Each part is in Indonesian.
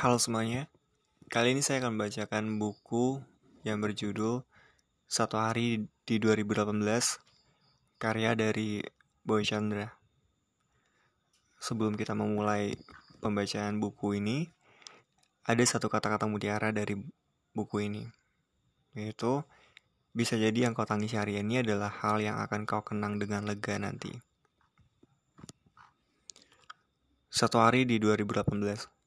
Halo semuanya, kali ini saya akan membacakan buku yang berjudul Satu Hari di 2018 karya dari Boy Chandra. Sebelum kita memulai pembacaan buku ini, ada satu kata-kata mutiara dari buku ini, yaitu bisa jadi yang kau tangisi hari ini adalah hal yang akan kau kenang dengan lega nanti. Satu hari di 2018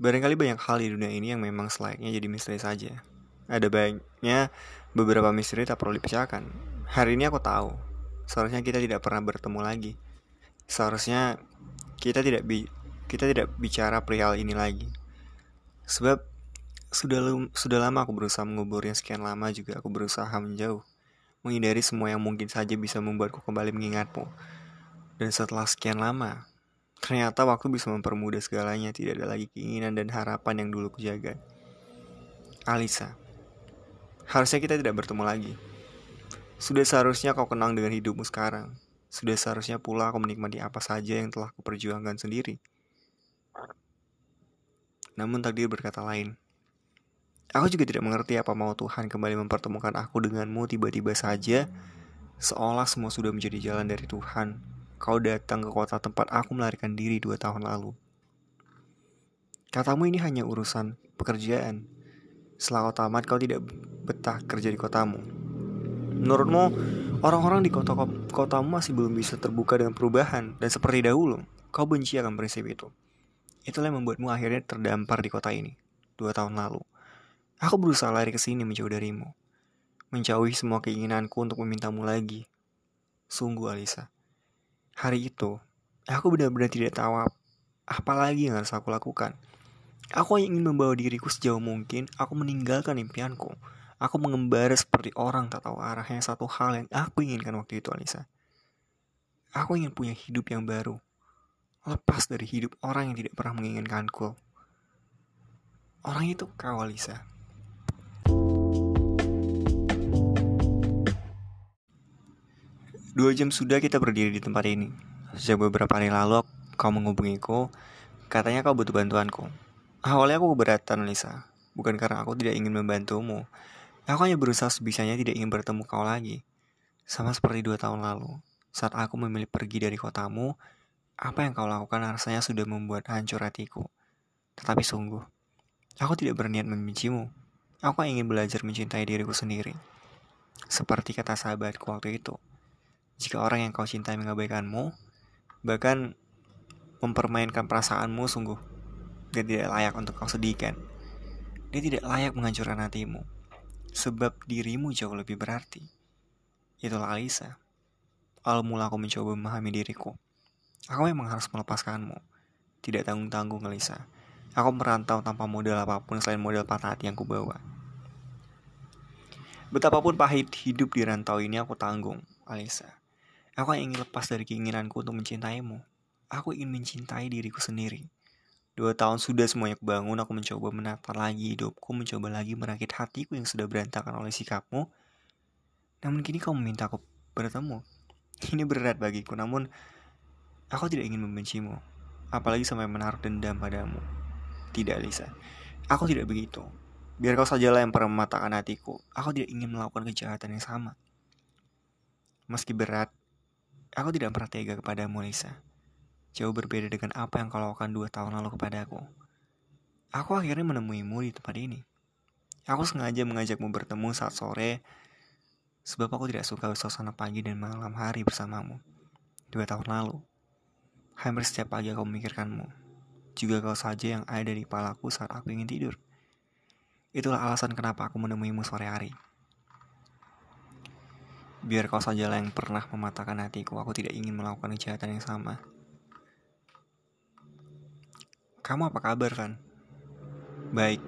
Barangkali banyak hal di dunia ini yang memang selayaknya jadi misteri saja. Ada banyaknya beberapa misteri tak perlu dipecahkan. Hari ini aku tahu, seharusnya kita tidak pernah bertemu lagi. Seharusnya kita tidak bi kita tidak bicara perihal ini lagi. Sebab sudah sudah lama aku berusaha menguburnya sekian lama juga aku berusaha menjauh, menghindari semua yang mungkin saja bisa membuatku kembali mengingatmu. Dan setelah sekian lama, Ternyata waktu bisa mempermudah segalanya, tidak ada lagi keinginan dan harapan yang dulu kujaga. Alisa, harusnya kita tidak bertemu lagi. Sudah seharusnya kau kenang dengan hidupmu sekarang. Sudah seharusnya pula kau menikmati apa saja yang telah kuperjuangkan sendiri. Namun takdir berkata lain. Aku juga tidak mengerti apa mau Tuhan kembali mempertemukan aku denganmu tiba-tiba saja, seolah semua sudah menjadi jalan dari Tuhan kau datang ke kota tempat aku melarikan diri dua tahun lalu. Katamu ini hanya urusan pekerjaan. Setelah kau tamat, kau tidak betah kerja di kotamu. Menurutmu, orang-orang di kota kotamu masih belum bisa terbuka dengan perubahan, dan seperti dahulu, kau benci akan prinsip itu. Itulah yang membuatmu akhirnya terdampar di kota ini, dua tahun lalu. Aku berusaha lari ke sini menjauh darimu, menjauhi semua keinginanku untuk memintamu lagi. Sungguh, Alisa. Hari itu, aku benar-benar tidak tahu apa lagi yang harus aku lakukan. Aku ingin membawa diriku sejauh mungkin, aku meninggalkan impianku. Aku mengembara seperti orang tak tahu arahnya satu hal yang aku inginkan waktu itu, Alisa. Aku ingin punya hidup yang baru. Lepas dari hidup orang yang tidak pernah menginginkanku. Orang itu kau, Alisa. Dua jam sudah kita berdiri di tempat ini. Sejak beberapa hari lalu kau menghubungiku, katanya kau butuh bantuanku. Awalnya aku keberatan, Lisa. Bukan karena aku tidak ingin membantumu. Aku hanya berusaha sebisanya tidak ingin bertemu kau lagi. Sama seperti dua tahun lalu. Saat aku memilih pergi dari kotamu, apa yang kau lakukan rasanya sudah membuat hancur hatiku. Tetapi sungguh, aku tidak berniat membencimu. Aku ingin belajar mencintai diriku sendiri. Seperti kata sahabatku waktu itu. Jika orang yang kau cintai mengabaikanmu, bahkan mempermainkan perasaanmu sungguh, dia tidak layak untuk kau sedihkan. Dia tidak layak menghancurkan hatimu, sebab dirimu jauh lebih berarti. Itulah Alisa. Awal mula aku mencoba memahami diriku. Aku memang harus melepaskanmu. Tidak tanggung-tanggung, Alisa. Aku merantau tanpa modal apa pun selain modal patah hati yang kubawa. Betapapun pahit hidup di rantau ini aku tanggung, Alisa. Aku ingin lepas dari keinginanku untuk mencintaimu. Aku ingin mencintai diriku sendiri. Dua tahun sudah semuanya kubangun, aku mencoba menata lagi hidupku, mencoba lagi merakit hatiku yang sudah berantakan oleh sikapmu. Namun kini kau meminta aku bertemu. Ini berat bagiku, namun aku tidak ingin membencimu. Apalagi sampai menaruh dendam padamu. Tidak, Lisa. Aku tidak begitu. Biar kau sajalah yang pernah mematahkan hatiku. Aku tidak ingin melakukan kejahatan yang sama. Meski berat, Aku tidak pernah tega kepadamu, Lisa. Jauh berbeda dengan apa yang kau lakukan dua tahun lalu kepadaku. Aku akhirnya menemuimu di tempat ini. Aku sengaja mengajakmu bertemu saat sore, sebab aku tidak suka suasana pagi dan malam hari bersamamu. Dua tahun lalu, hampir setiap pagi aku memikirkanmu. Juga kau saja yang ada di kepalaku saat aku ingin tidur. Itulah alasan kenapa aku menemuimu sore hari. Biar kau sajalah yang pernah mematahkan hatiku, aku tidak ingin melakukan kejahatan yang sama. Kamu apa kabar, Van? Baik.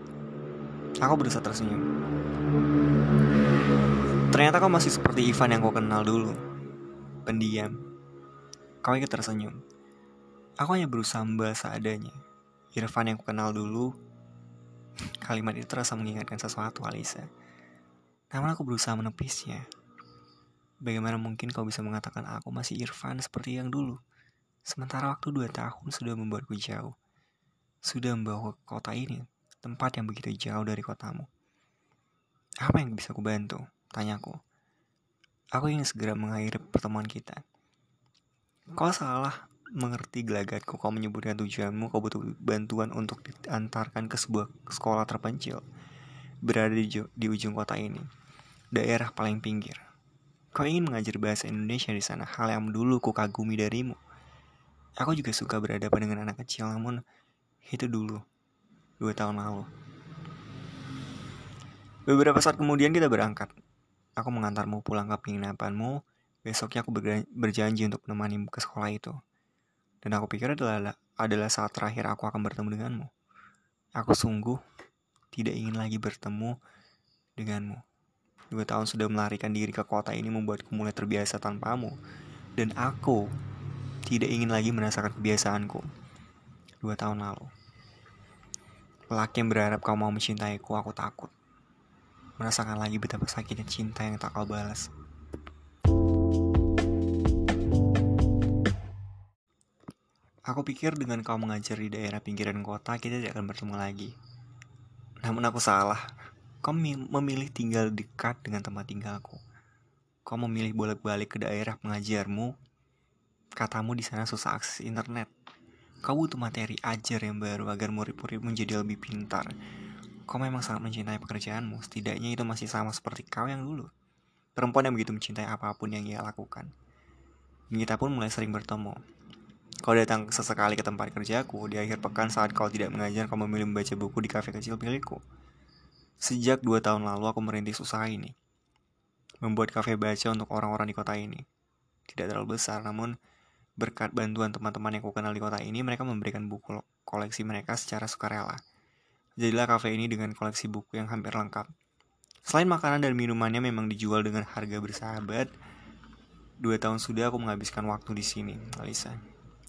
Aku berusaha tersenyum. Ternyata kau masih seperti Ivan yang kau kenal dulu. Pendiam. Kau ikut tersenyum. Aku hanya berusaha membahas seadanya. Irfan yang kenal dulu, kalimat itu terasa mengingatkan sesuatu, Alisa. Namun aku berusaha menepisnya. Bagaimana mungkin kau bisa mengatakan aku masih Irfan seperti yang dulu? Sementara waktu dua tahun sudah membuatku jauh. sudah membawa ke kota ini, tempat yang begitu jauh dari kotamu. Apa yang bisa aku bantu? Tanyaku. Aku ingin segera mengakhiri pertemuan kita. Kau salah mengerti gelagatku. Kau menyebutkan tujuanmu, kau butuh bantuan untuk diantarkan ke sebuah sekolah terpencil. Berada di, di ujung kota ini. Daerah paling pinggir. Kau ingin mengajar bahasa Indonesia di sana, hal yang dulu ku kagumi darimu. Aku juga suka berhadapan dengan anak kecil, namun itu dulu, dua tahun lalu. Beberapa saat kemudian kita berangkat. Aku mengantarmu pulang ke penginapanmu. Besoknya aku berjanji untuk menemani ke sekolah itu. Dan aku pikir adalah adalah saat terakhir aku akan bertemu denganmu. Aku sungguh tidak ingin lagi bertemu denganmu. Dua tahun sudah melarikan diri ke kota ini membuatku mulai terbiasa tanpamu. Dan aku tidak ingin lagi merasakan kebiasaanku. Dua tahun lalu. Laki yang berharap kau mau mencintaiku, aku takut. Merasakan lagi betapa sakitnya cinta yang tak kau balas. Aku pikir dengan kau mengajar di daerah pinggiran kota, kita tidak akan bertemu lagi. Namun aku salah. Kau memilih tinggal dekat dengan tempat tinggalku. Kau memilih bolak-balik ke daerah pengajarmu. Katamu di sana susah akses internet. Kau butuh materi ajar yang baru agar murid-murid menjadi lebih pintar. Kau memang sangat mencintai pekerjaanmu, setidaknya itu masih sama seperti kau yang dulu. Perempuan yang begitu mencintai apa pun yang ia lakukan. Kita pun mulai sering bertemu. Kau datang sesekali ke tempat kerjaku, di akhir pekan saat kau tidak mengajar, kau memilih membaca buku di kafe kecil milikku. Sejak dua tahun lalu aku merintis usaha ini. Membuat kafe baca untuk orang-orang di kota ini. Tidak terlalu besar, namun Berkat bantuan teman-teman yang kukenal di kota ini, mereka memberikan buku koleksi mereka secara sukarela. Jadilah kafe ini dengan koleksi buku yang hampir lengkap. Selain makanan dan minumannya memang dijual dengan harga bersahabat, dua tahun sudah aku menghabiskan waktu di sini, Alisa.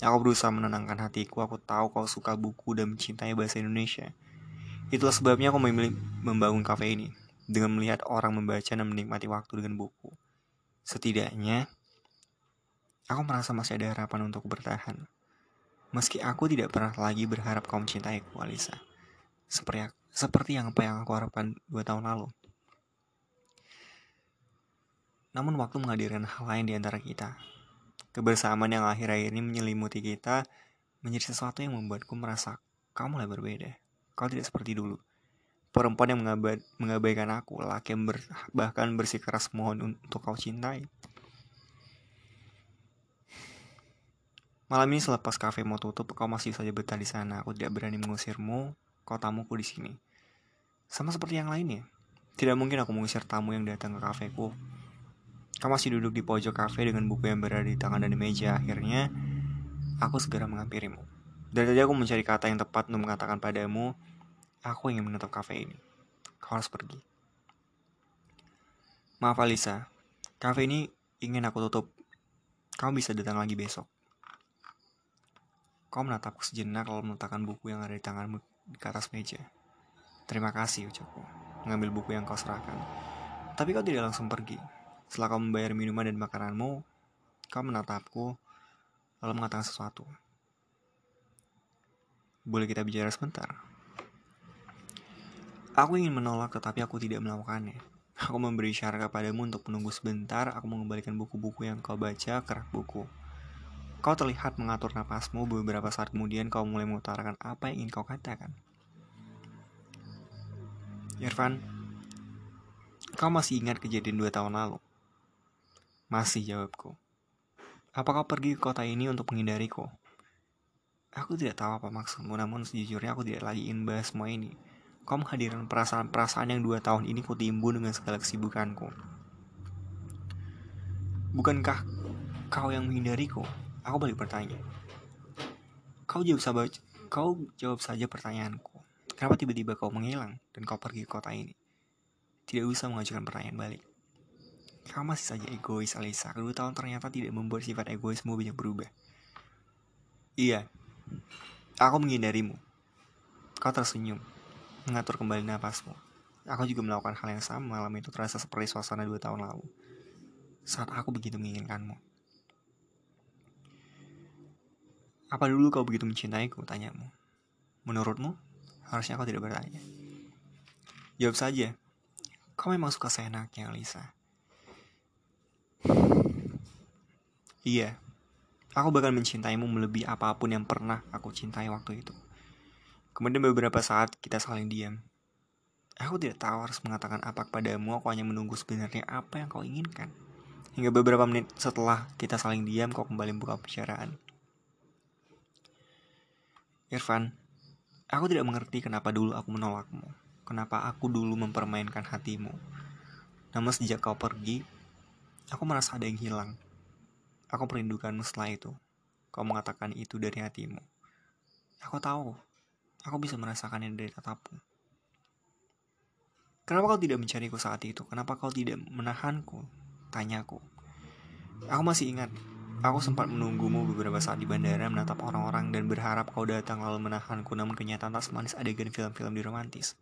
Aku berusaha menenangkan hatiku, aku tahu kau suka buku dan mencintai bahasa Indonesia. Itulah sebabnya aku memilih membangun kafe ini, dengan melihat orang membaca dan menikmati waktu dengan buku. Setidaknya, Aku merasa masih ada harapan untuk bertahan. Meski aku tidak pernah lagi berharap kau mencintaiku, Alisa. Seperti, seperti yang apa yang aku harapkan dua tahun lalu. Namun waktu menghadirkan hal lain di antara kita. Kebersamaan yang akhir-akhir ini menyelimuti kita menjadi sesuatu yang membuatku merasa kau mulai berbeda. Kau tidak seperti dulu. Perempuan yang mengabaikan aku, laki yang ber, bahkan bersikeras mohon untuk kau cintai. Malam ini selepas kafe mau tutup, kau masih saja betah di sana. Aku tidak berani mengusirmu, kau tamuku di sini. Sama seperti yang lainnya. Tidak mungkin aku mengusir tamu yang datang ke kafeku. Kau masih duduk di pojok kafe dengan buku yang berada di tangan dan di meja. Akhirnya, aku segera menghampirimu. Dari tadi aku mencari kata yang tepat untuk mengatakan padamu, aku ingin menutup kafe ini. Kau harus pergi. Maaf Alisa, kafe ini ingin aku tutup. Kau bisa datang lagi besok. Kau menatapku sejenak lalu meletakkan buku yang ada di tanganmu di atas meja. Terima kasih, ucapku, mengambil buku yang kau serahkan. Tapi kau tidak langsung pergi. Setelah kau membayar minuman dan makananmu, kau menatapku, lalu mengatakan sesuatu. Boleh kita bicara sebentar? Aku ingin menolak tetapi aku tidak melakukannya. Aku memberi syarat kepadamu untuk menunggu sebentar, aku mengembalikan buku-buku yang kau baca ke rak buku. Kau terlihat mengatur napasmu beberapa saat kemudian kau mulai mengutarakan apa yang ingin kau katakan. Irfan, kau masih ingat kejadian dua tahun lalu? Masih jawabku. Apa kau pergi ke kota ini untuk menghindariku? Aku tidak tahu apa maksudmu, namun sejujurnya aku tidak lagi ingin bahas semua ini. Kau menghadirkan perasaan-perasaan yang dua tahun ini kutimbun dengan segala kesibukanku. Bukankah kau yang menghindariku? Aku balik bertanya. Kau jawab saja, kau jawab saja pertanyaanku. Kenapa tiba-tiba kau menghilang dan kau pergi ke kota ini? Tidak usah mengajukan pertanyaan balik. Kau masih saja egois, Alisa. Kedua tahun ternyata tidak membuat sifat egoismu banyak berubah. Iya, aku menghindarimu. Kau tersenyum, mengatur kembali nafasmu. Aku juga melakukan hal yang sama malam itu terasa seperti suasana dua tahun lalu. Saat aku begitu menginginkanmu. Apa dulu kau begitu mencintaiku? Tanyamu. Menurutmu, harusnya kau tidak bertanya. Jawab saja, kau memang suka seenaknya, Alisa. Iya, aku bakal mencintaimu melebihi apa pun yang pernah aku cintai waktu itu. Kemudian beberapa saat kita saling diam. Aku tidak tahu harus mengatakan apa kepadamu, aku hanya menunggu sebenarnya apa yang kau inginkan. Hingga beberapa menit setelah kita saling diam, kau kembali buka pembicaraan. Irfan, aku tidak mengerti kenapa dulu aku menolakmu. Kenapa aku dulu mempermainkan hatimu. Namun sejak kau pergi, aku merasa ada yang hilang. Aku merindukanmu setelah itu. Kau mengatakan itu dari hatimu. Aku tahu. Aku bisa merasakannya dari tatapmu. Kenapa kau tidak mencariku saat itu? Kenapa kau tidak menahanku? Tanyaku. Aku masih ingat. Aku sempat menunggumu beberapa saat di bandara menatap orang-orang dan berharap kau datang lalu menahanku namun kenyataan tak semanis adegan film-film di romantis.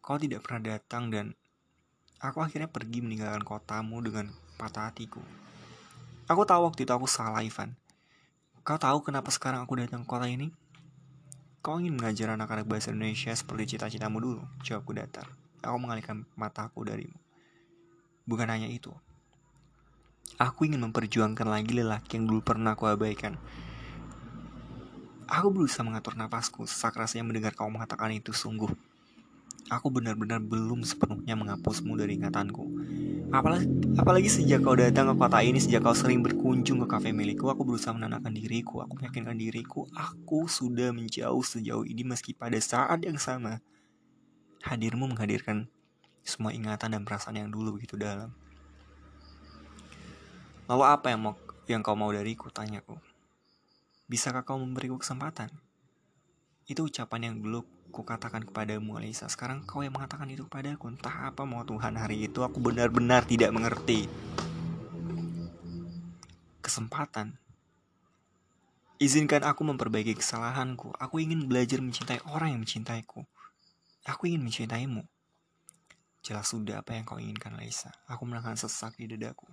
Kau tidak pernah datang dan aku akhirnya pergi meninggalkan kotamu dengan patah hatiku. Aku tahu waktu itu aku salah, Ivan. Kau tahu kenapa sekarang aku datang ke kota ini? Kau ingin mengajar anak-anak bahasa Indonesia seperti cita-citamu dulu? Jawabku datar. Aku mengalihkan mataku darimu. Bukan hanya itu. Aku ingin memperjuangkan lagi lelaki yang dulu pernah aku abaikan. Aku berusaha mengatur napasku, sesak rasanya mendengar kau mengatakan itu sungguh. Aku benar-benar belum sepenuhnya menghapusmu dari ingatanku. Apalagi, apalagi sejak kau datang ke kota ini, sejak kau sering berkunjung ke kafe milikku, aku berusaha menenangkan diriku. Aku meyakinkan diriku, aku sudah menjauh sejauh ini meski pada saat yang sama. Hadirmu menghadirkan semua ingatan dan perasaan yang dulu begitu dalam. Lalu apa yang mau yang kau mau dariku? Tanyaku. Bisakah kau memberiku kesempatan? Itu ucapan yang dulu ku katakan kepadamu Alisa. Sekarang kau yang mengatakan itu kepadaku. Entah apa mau Tuhan hari itu Aku benar-benar tidak mengerti. Kesempatan. Izinkan aku memperbaiki kesalahanku. Aku ingin belajar mencintai orang yang mencintaiku. Aku ingin mencintaimu. Jelas sudah apa yang kau inginkan Alisa. Aku menahan sesak di dadaku.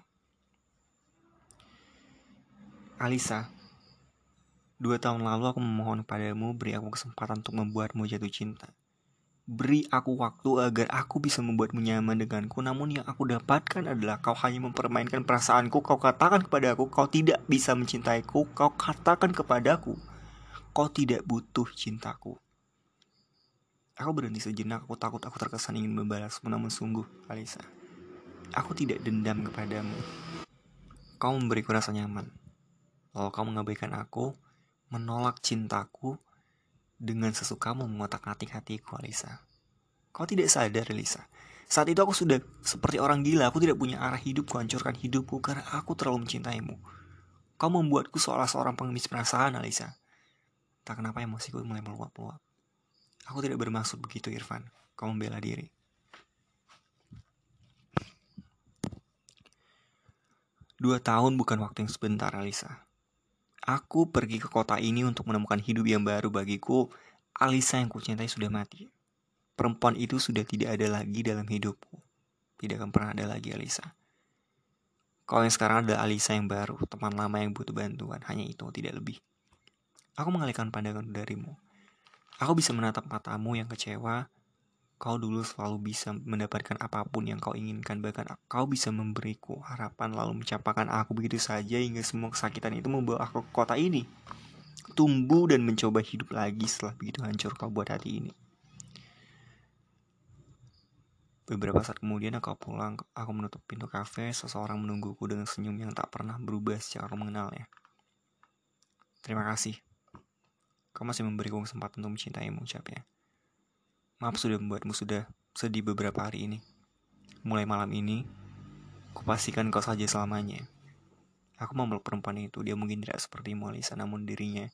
Alisa Dua tahun lalu aku memohon padamu beri aku kesempatan untuk membuatmu jatuh cinta. Beri aku waktu agar aku bisa membuatmu nyaman denganku. Namun yang aku dapatkan adalah kau hanya mempermainkan perasaanku. Kau katakan kepada aku kau tidak bisa mencintaiku. Kau katakan kepadaku kau tidak butuh cintaku. Aku berhenti sejenak, aku takut aku terkesan ingin membalasmu. Namun sungguh, Alisa Aku tidak dendam kepadamu. Kau memberiku rasa nyaman. Lalu kau mengabaikan aku menolak cintaku dengan sesukamu mengotak-atik hatiku, Alisa. Kau tidak sadar, Alisa. Saat itu aku sudah seperti orang gila. Aku tidak punya arah hidup, hancurkan hidupku karena aku terlalu mencintaimu. Kau membuatku seolah seorang pengemis perasaan, Alisa. Tak kenapa emosiku mulai meluap-luap. Aku tidak bermaksud begitu, Irfan. Kau membela diri. Dua tahun bukan waktu yang sebentar, Alisa. Aku pergi ke kota ini untuk menemukan hidup yang baru bagiku. Alisa yang kucintai sudah mati. Perempuan itu sudah tidak ada lagi dalam hidupku. Tidak akan pernah ada lagi Alisa. Kau yang sekarang adalah Alisa yang baru, teman lama yang butuh bantuan. Hanya itu, tidak lebih. Aku mengalihkan pandangan darimu. Aku bisa menatap matamu yang kecewa, Kau dulu selalu bisa mendapatkan apa pun yang kau inginkan Bahkan kau bisa memberiku harapan lalu mencapakan aku begitu saja Hingga semua kesakitan itu membawa aku ke kota ini Tumbuh dan mencoba hidup lagi setelah begitu hancur kau buat hati ini Beberapa saat kemudian aku pulang, aku menutup pintu kafe, seseorang menungguku dengan senyum yang tak pernah berubah sejak aku mengenalnya. Terima kasih. Kau masih memberiku kesempatan untuk mencintaimu, ucapnya. Maaf sudah membuatmu sudah sedih beberapa hari ini. Mulai malam ini, kupastikan kau saja selamanya. Aku memeluk perempuan itu, dia mungkin tidak seperti Alisa, namun dirinya,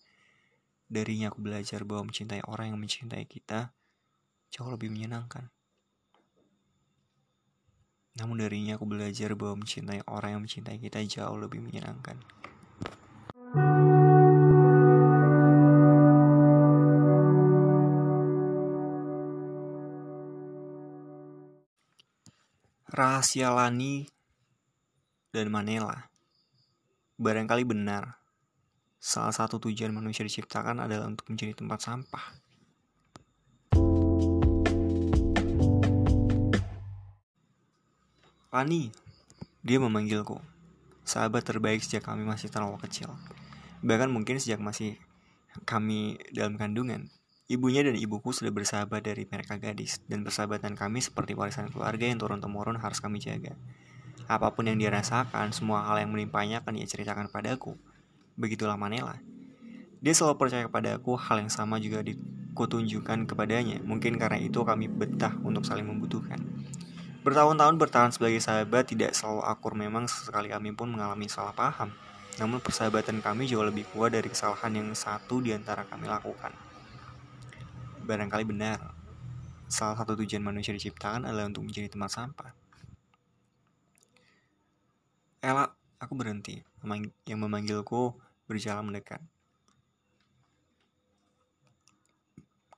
darinya aku belajar bahwa mencintai orang yang mencintai kita jauh lebih menyenangkan. Namun darinya aku belajar bahwa mencintai orang yang mencintai kita jauh lebih menyenangkan. Rahasia Lani dan Manela barangkali benar. salah satu tujuan manusia diciptakan adalah untuk menjadi tempat sampah. Lani, dia memanggilku. Sahabat terbaik sejak kami masih terlalu kecil. Bahkan mungkin sejak masih kami dalam kandungan. Ibunya dan ibuku sudah bersahabat dari mereka gadis, dan persahabatan kami seperti warisan keluarga yang turun-temurun harus kami jaga. Apa pun yang dia rasakan, semua hal yang menimpanya akan dia ceritakan padaku. Begitulah Manela. Dia selalu percaya kepada aku, hal yang sama juga dikutunjukkan kepadanya. Mungkin karena itu kami betah untuk saling membutuhkan. Bertahun-tahun bertahan sebagai sahabat tidak selalu akur memang sesekali kami pun mengalami salah paham. Namun persahabatan kami jauh lebih kuat dari kesalahan yang satu di antara kami lakukan. Barangkali benar, salah satu tujuan manusia diciptakan adalah untuk menjadi tempat sampah. Ella, aku berhenti. Yang memanggilku berjalan mendekat.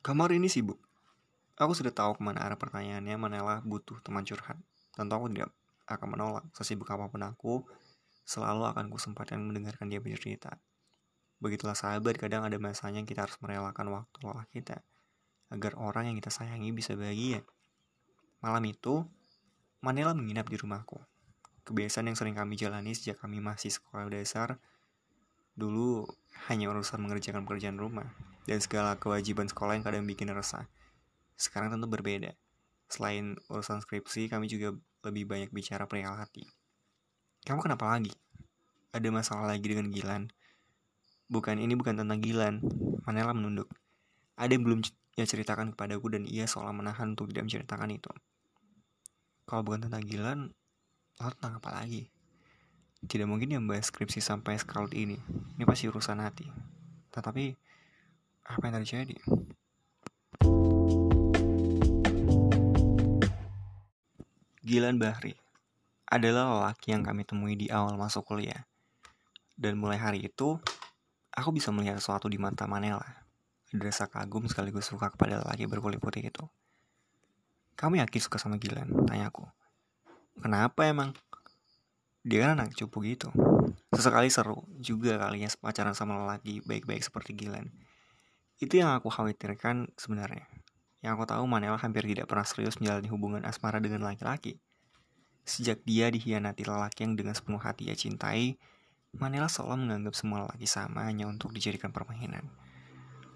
Kamar ini sibuk. Aku sudah tahu ke mana arah pertanyaannya, Manela butuh teman curhat. Tentu aku tidak akan menolak. Sesibuk apa pun aku, selalu akan kusempatkan mendengarkan dia bercerita. Begitulah sahabat, kadang ada masanya kita harus merelakan waktu lelah kita. Agar orang yang kita sayangi bisa bahagia. Malam itu, Manela menginap di rumahku. Kebiasaan yang sering kami jalani sejak kami masih sekolah dasar, dulu hanya urusan mengerjakan pekerjaan rumah dan segala kewajiban sekolah yang kadang bikin resah. Sekarang tentu berbeda. Selain urusan skripsi, kami juga lebih banyak bicara perihal hati. Kamu kenapa lagi? Ada masalah lagi dengan Gilan? Bukan, ini bukan tentang Gilan. Manela menunduk. Ada yang belum ia ceritakan kepadaku dan ia seolah menahan untuk tidak menceritakan itu. Kalau bukan tentang Gilan, Lalu tentang apa lagi? Tidak mungkin dia membahas skripsi sampai sekalut ini. Ini pasti urusan hati. Tetapi, apa yang terjadi? Gilan Bahri adalah lelaki yang kami temui di awal masuk kuliah. Dan mulai hari itu, aku bisa melihat sesuatu di mata Manela. Rasa kagum sekaligus suka kepada lelaki berkulit putih itu. Kamu yakin suka sama Gilan? Tanyaku. Kenapa emang? Dia kan anak cupu gitu. Sesekali seru juga kalinya pacaran sama lelaki baik-baik seperti Gilan. Itu yang aku khawatirkan sebenarnya. Yang aku tahu Manela hampir tidak pernah serius menjalani hubungan asmara dengan laki-laki. Sejak dia dihianati lelaki yang dengan sepenuh hati ia cintai, Manela seolah menganggap semua lelaki sama hanya untuk dijadikan permainan.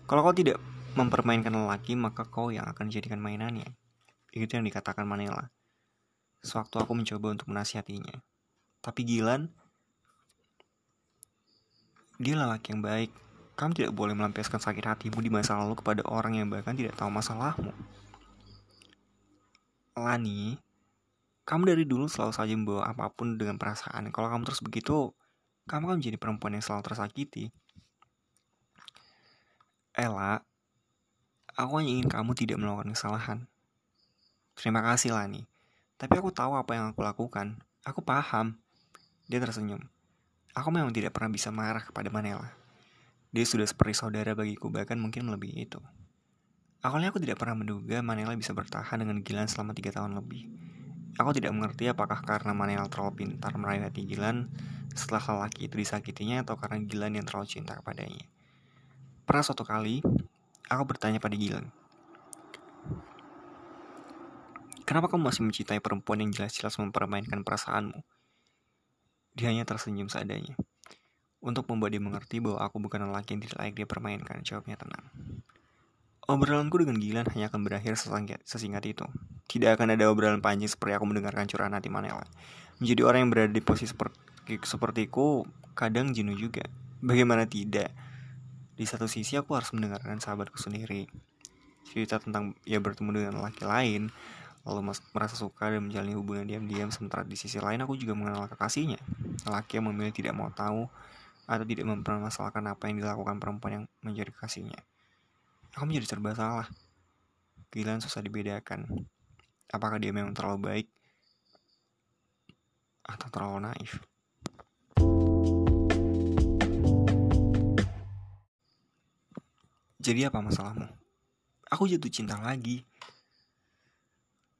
Kalau kau tidak mempermainkan lelaki, maka kau yang akan dijadikan mainannya. Itu yang dikatakan Manela. Sewaktu aku mencoba untuk menasihatinya. Tapi Gilan, dia lelaki yang baik. Kamu tidak boleh melampiaskan sakit hatimu di masa lalu kepada orang yang bahkan tidak tahu masalahmu. Lani, kamu dari dulu selalu saja membawa apa pun dengan perasaan. Kalau kamu terus begitu, kamu akan menjadi perempuan yang selalu tersakiti. Ella, aku hanya ingin kamu tidak melakukan kesalahan. Terima kasih Lani. Tapi aku tahu apa yang aku lakukan. Aku paham. Dia tersenyum. Aku memang tidak pernah bisa marah kepada Manela. Dia sudah seperti saudara bagiku, bahkan mungkin melebihi itu. Awalnya aku tidak pernah menduga Manela bisa bertahan dengan Gilan selama tiga tahun lebih. Aku tidak mengerti apakah karena Manela terlalu pintar meraih hati Gilan setelah lelaki itu disakitinya atau karena Gilan yang terlalu cinta kepadanya. Pernah suatu kali, aku bertanya pada Gilan, Kenapa kamu masih mencintai perempuan yang jelas-jelas mempermainkan perasaanmu? Dia hanya tersenyum seadanya. Untuk membuat dia mengerti bahwa aku bukan lelaki yang tidak layak dia permainkan, jawabnya tenang. Obrolanku dengan Gilan hanya akan berakhir sesingkat itu. Tidak akan ada obrolan panjang seperti aku mendengarkan curahan hati Manela. Menjadi orang yang berada di posisi seperti, sepertiku kadang jenuh juga. Bagaimana tidak? Di satu sisi aku harus mendengarkan sahabatku sendiri. Cerita tentang ia bertemu dengan laki lain, lalu merasa suka dan menjalani hubungan diam-diam sementara di sisi lain aku juga mengenal kekasihnya. Laki yang memilih tidak mau tahu atau tidak mempermasalahkan apa yang dilakukan perempuan yang menjadi kekasihnya. Aku menjadi serba salah. Gilan susah dibedakan. Apakah dia memang terlalu baik atau terlalu naif jadi apa masalahmu aku jatuh cinta lagi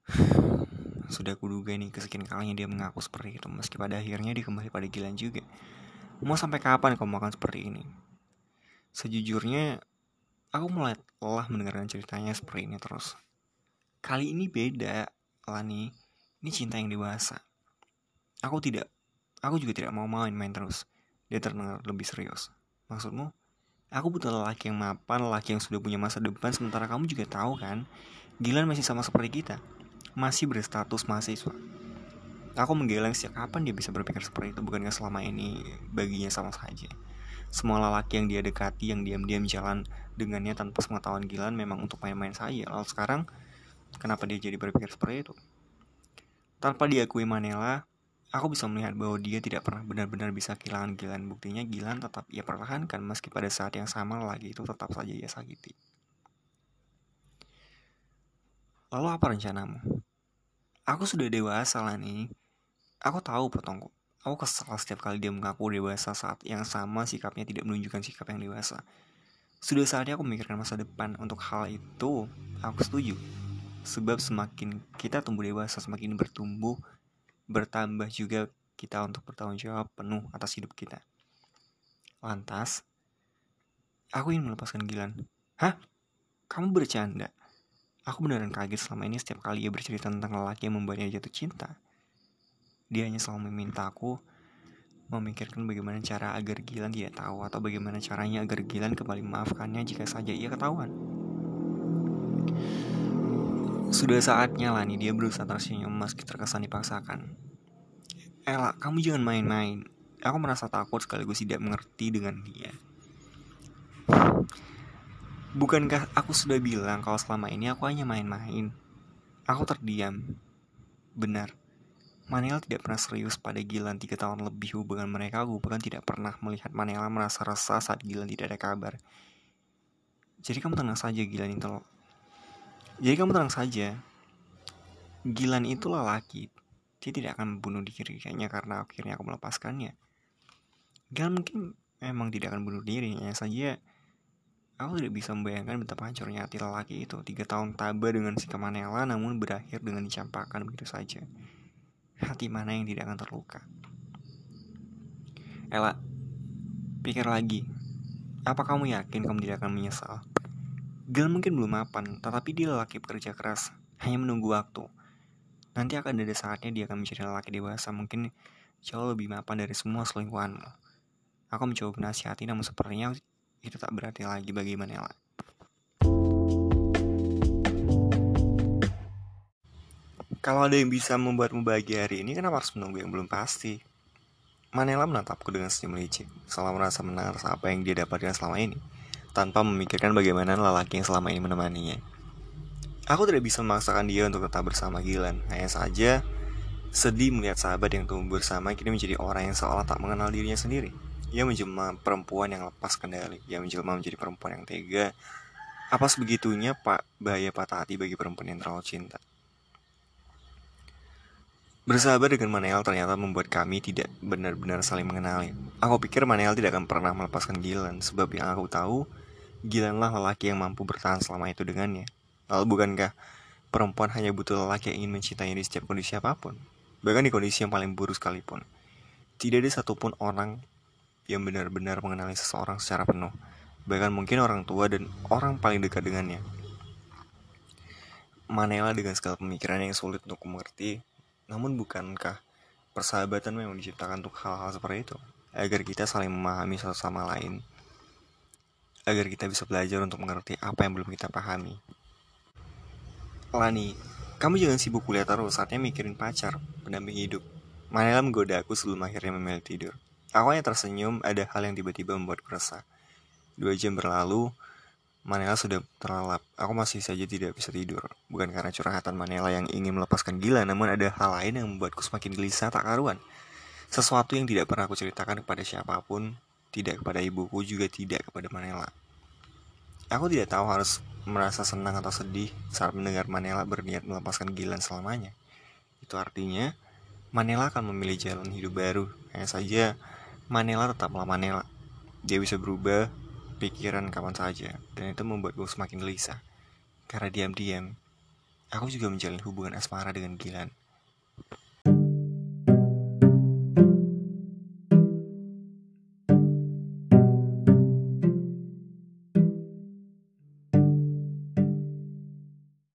sudah kuduga nih kesekian kalinya dia mengaku seperti itu Meski pada akhirnya dia kembali pada Gilan juga Mau sampai kapan kamu akan seperti ini? Sejujurnya, aku mulai lelah mendengarkan ceritanya seperti ini terus. Kali ini beda, Lani. Ini cinta yang dewasa. Aku tidak, aku juga tidak mau main-main terus. Dia terdengar lebih serius. Maksudmu? Aku butuh lelaki yang mapan, lelaki yang sudah punya masa depan, sementara kamu juga tahu kan, Gilan masih sama seperti kita. Masih berstatus mahasiswa. Aku menggeleng sejak kapan dia bisa berpikir seperti itu, bukankah selama ini baginya sama saja. Semua lelaki yang dia dekati, yang diam-diam jalan dengannya tanpa pengetahuan Gilan memang untuk main-main saja. Lalu sekarang, kenapa dia jadi berpikir seperti itu? Tanpa diakui Manela, aku bisa melihat bahwa dia tidak pernah benar-benar bisa kehilangan Gilan. Buktinya Gilan tetap ia pertahankan meski pada saat yang sama lagi itu tetap saja ia sakiti. Lalu apa rencanamu? Aku sudah dewasa lah nih. Aku tahu pertongku. Aku kesal setiap kali dia mengaku dewasa saat yang sama sikapnya tidak menunjukkan sikap yang dewasa. Sudah saatnya aku memikirkan masa depan. Untuk hal itu, aku setuju. Sebab semakin kita tumbuh dewasa, semakin bertumbuh, bertambah juga kita untuk bertanggung jawab penuh atas hidup kita. Lantas, aku ingin melepaskan Gilan. Hah? Kamu bercanda? Aku beneran kaget selama ini setiap kali ia bercerita tentang lelaki yang membuatnya jatuh cinta. Dia hanya selalu meminta aku memikirkan bagaimana cara agar Gilan tidak tahu atau bagaimana caranya agar Gilan kembali memaafkannya jika saja ia ketahuan. Sudah saatnya lah nih dia berusaha tersenyum meski terkesan dipaksakan. Ella, kamu jangan main-main. Aku merasa takut sekaligus tidak mengerti dengan dia. Bukankah aku sudah bilang kalau selama ini aku hanya main-main? Aku terdiam. Benar. Manela tidak pernah serius pada Gilan tiga tahun lebih hubungan mereka Aku bahkan tidak pernah melihat Manela merasa resah saat Gilan tidak ada kabar Jadi kamu tenang saja Gilan itu jadi kamu tenang saja. Gilan itu lelaki. Dia tidak akan membunuh kayaknya karena akhirnya aku melepaskannya. Gilan mungkin memang tidak akan bunuh diri. Hanya saja aku tidak bisa membayangkan betapa hancurnya hati lelaki itu. Tiga tahun tabah dengan sikap Manela namun berakhir dengan dicampakkan begitu saja. Hati mana yang tidak akan terluka? Ella, pikir lagi. Apa kamu yakin kamu tidak akan menyesal? Gil mungkin belum mapan, tetapi dia lelaki pekerja keras, hanya menunggu waktu. Nanti akan ada saatnya dia akan menjadi lelaki dewasa, mungkin jauh lebih mapan dari semua selingkuhanmu. Aku mencoba menasihati, namun sepertinya itu tak berarti lagi bagi Manela. Kalau ada yang bisa membuatmu bahagia hari ini, kenapa harus menunggu yang belum pasti? Manela menatapku dengan senyum licik, selalu merasa menang atas apa yang dia dapatkan selama ini tanpa memikirkan bagaimana lelaki yang selama ini menemaninya. Aku tidak bisa memaksakan dia untuk tetap bersama Gilan, hanya saja sedih melihat sahabat yang tumbuh bersama kini menjadi orang yang seolah tak mengenal dirinya sendiri. Ia menjelma perempuan yang lepas kendali, ia menjelma menjadi perempuan yang tega. Apa sebegitunya pak bahaya patah hati bagi perempuan yang terlalu cinta? Bersahabat dengan Manel ternyata membuat kami tidak benar-benar saling mengenali. Aku pikir Manel tidak akan pernah melepaskan Gilan, sebab yang aku tahu, Gilanlah lelaki yang mampu bertahan selama itu dengannya. Lalu bukankah perempuan hanya butuh lelaki yang ingin mencintainya di setiap kondisi apa pun? Bahkan di kondisi yang paling buruk sekalipun. Tidak ada satupun orang yang benar-benar mengenali seseorang secara penuh. Bahkan mungkin orang tua dan orang paling dekat dengannya. Manela dengan segala pemikiran yang sulit untuk mengerti namun bukankah persahabatan memang diciptakan untuk hal-hal seperti itu? Agar kita saling memahami satu sama lain. Agar kita bisa belajar untuk mengerti apa yang belum kita pahami. Lani, kamu jangan sibuk kuliah terus, saatnya mikirin pacar, pendamping hidup. Manila menggoda aku sebelum akhirnya memilih tidur. Aku hanya tersenyum, ada hal yang tiba-tiba membuatku resah. Dua jam berlalu, Manela sudah terlelap. Aku masih saja tidak bisa tidur. Bukan karena curhatan Manela yang ingin melepaskan gila, namun ada hal lain yang membuatku semakin gelisah tak karuan. Sesuatu yang tidak pernah aku ceritakan kepada siapa pun, tidak kepada ibuku, juga tidak kepada Manela. Aku tidak tahu harus merasa senang atau sedih saat mendengar Manela berniat melepaskan Gilan selamanya. Itu artinya, Manela akan memilih jalan hidup baru. Hanya saja, Manela tetaplah Manela. Dia bisa berubah, pikiran kapan saja, dan itu membuatku semakin gelisah. Karena diam-diam, aku juga menjalin hubungan asmara dengan Gilan.